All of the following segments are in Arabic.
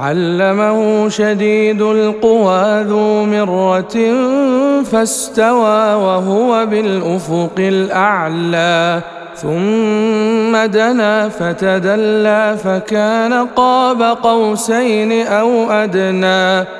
علمه شديد القوى ذو مرة فاستوى وهو بالأفق الأعلى ثم دنا فتدلى فكان قاب قوسين أو أدنى.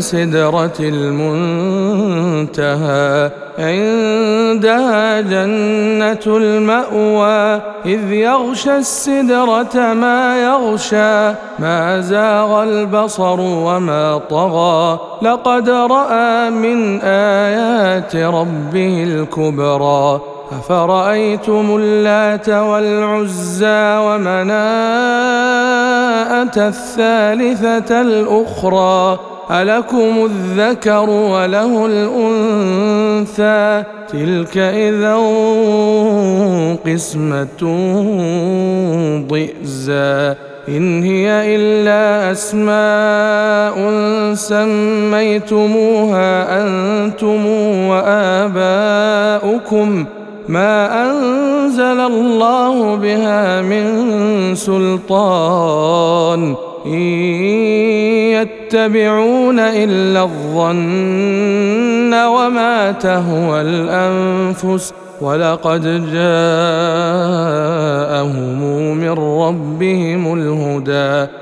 سدرة المنتهى عندها جنة المأوى إذ يغشى السدرة ما يغشى ما زاغ البصر وما طغى. لقد رأى من آيات ربه الكبرى. افرايتم اللات والعزى ومناءه الثالثه الاخرى ألكم الذكر وله الأنثى تلك إذا قسمة ضئزى إن هي إلا أسماء سميتموها أنتم وآباؤكم ما أنزل الله بها من سلطان إن يتبعون إلا الظن وما تهوى الأنفس ولقد جاءهم من ربهم الهدى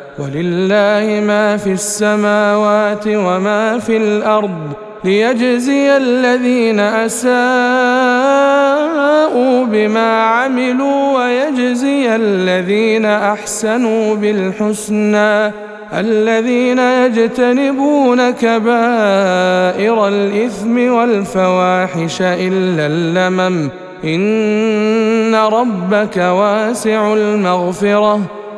ولله ما في السماوات وما في الأرض ليجزي الذين أساءوا بما عملوا ويجزي الذين أحسنوا بالحسنى الذين يجتنبون كبائر الإثم والفواحش إلا اللمم إن ربك واسع المغفرة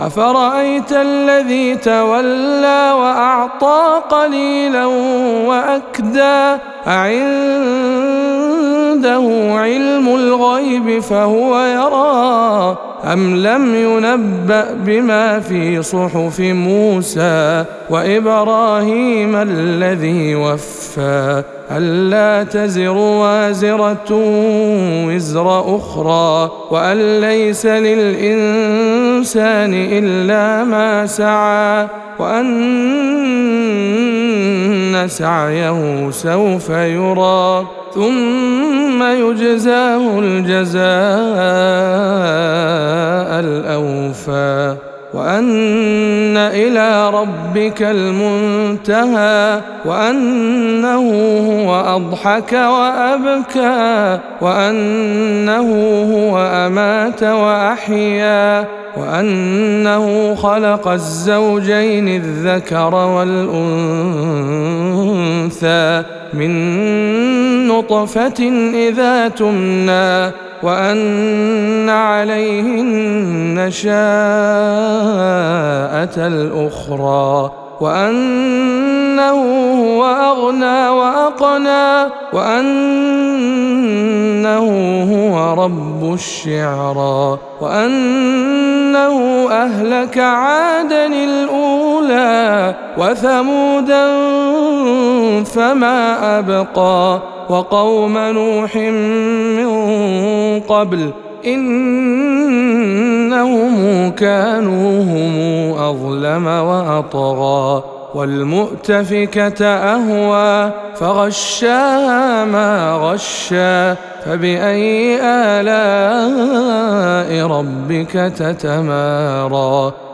أفرأيت الذي تولى وأعطى قليلا وأكدى؟ أعنده علم الغيب فهو يرى. ام لم ينبا بما في صحف موسى وابراهيم الذي وفى ألا تزر وازرة وزر أخرى وأن ليس للإنسان إلا ما سعى وأن سعيه سوف يرى ثم يجزاه الجزاء الأوفى. وأن إلى ربك المنتهى وأنه هو أضحك وأبكى وأنه هو أمات وأحيا وأنه خلق الزوجين الذكر والأنثى من نطفة إذا تمنى وأن عليه النشاءة الأخرى وأنه هو أغنى وأقنى وأنه هو رب الشعرى وأنه أهلك عادا الأولى وثمودا فما أبقى وقوم نوح من قبل إنهم كانوا هم أظلم وأطغى والمؤتفكة أهوى فغشاها ما غشى فبأي آلاء ربك تتمارى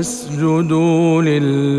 فاسجدوا لله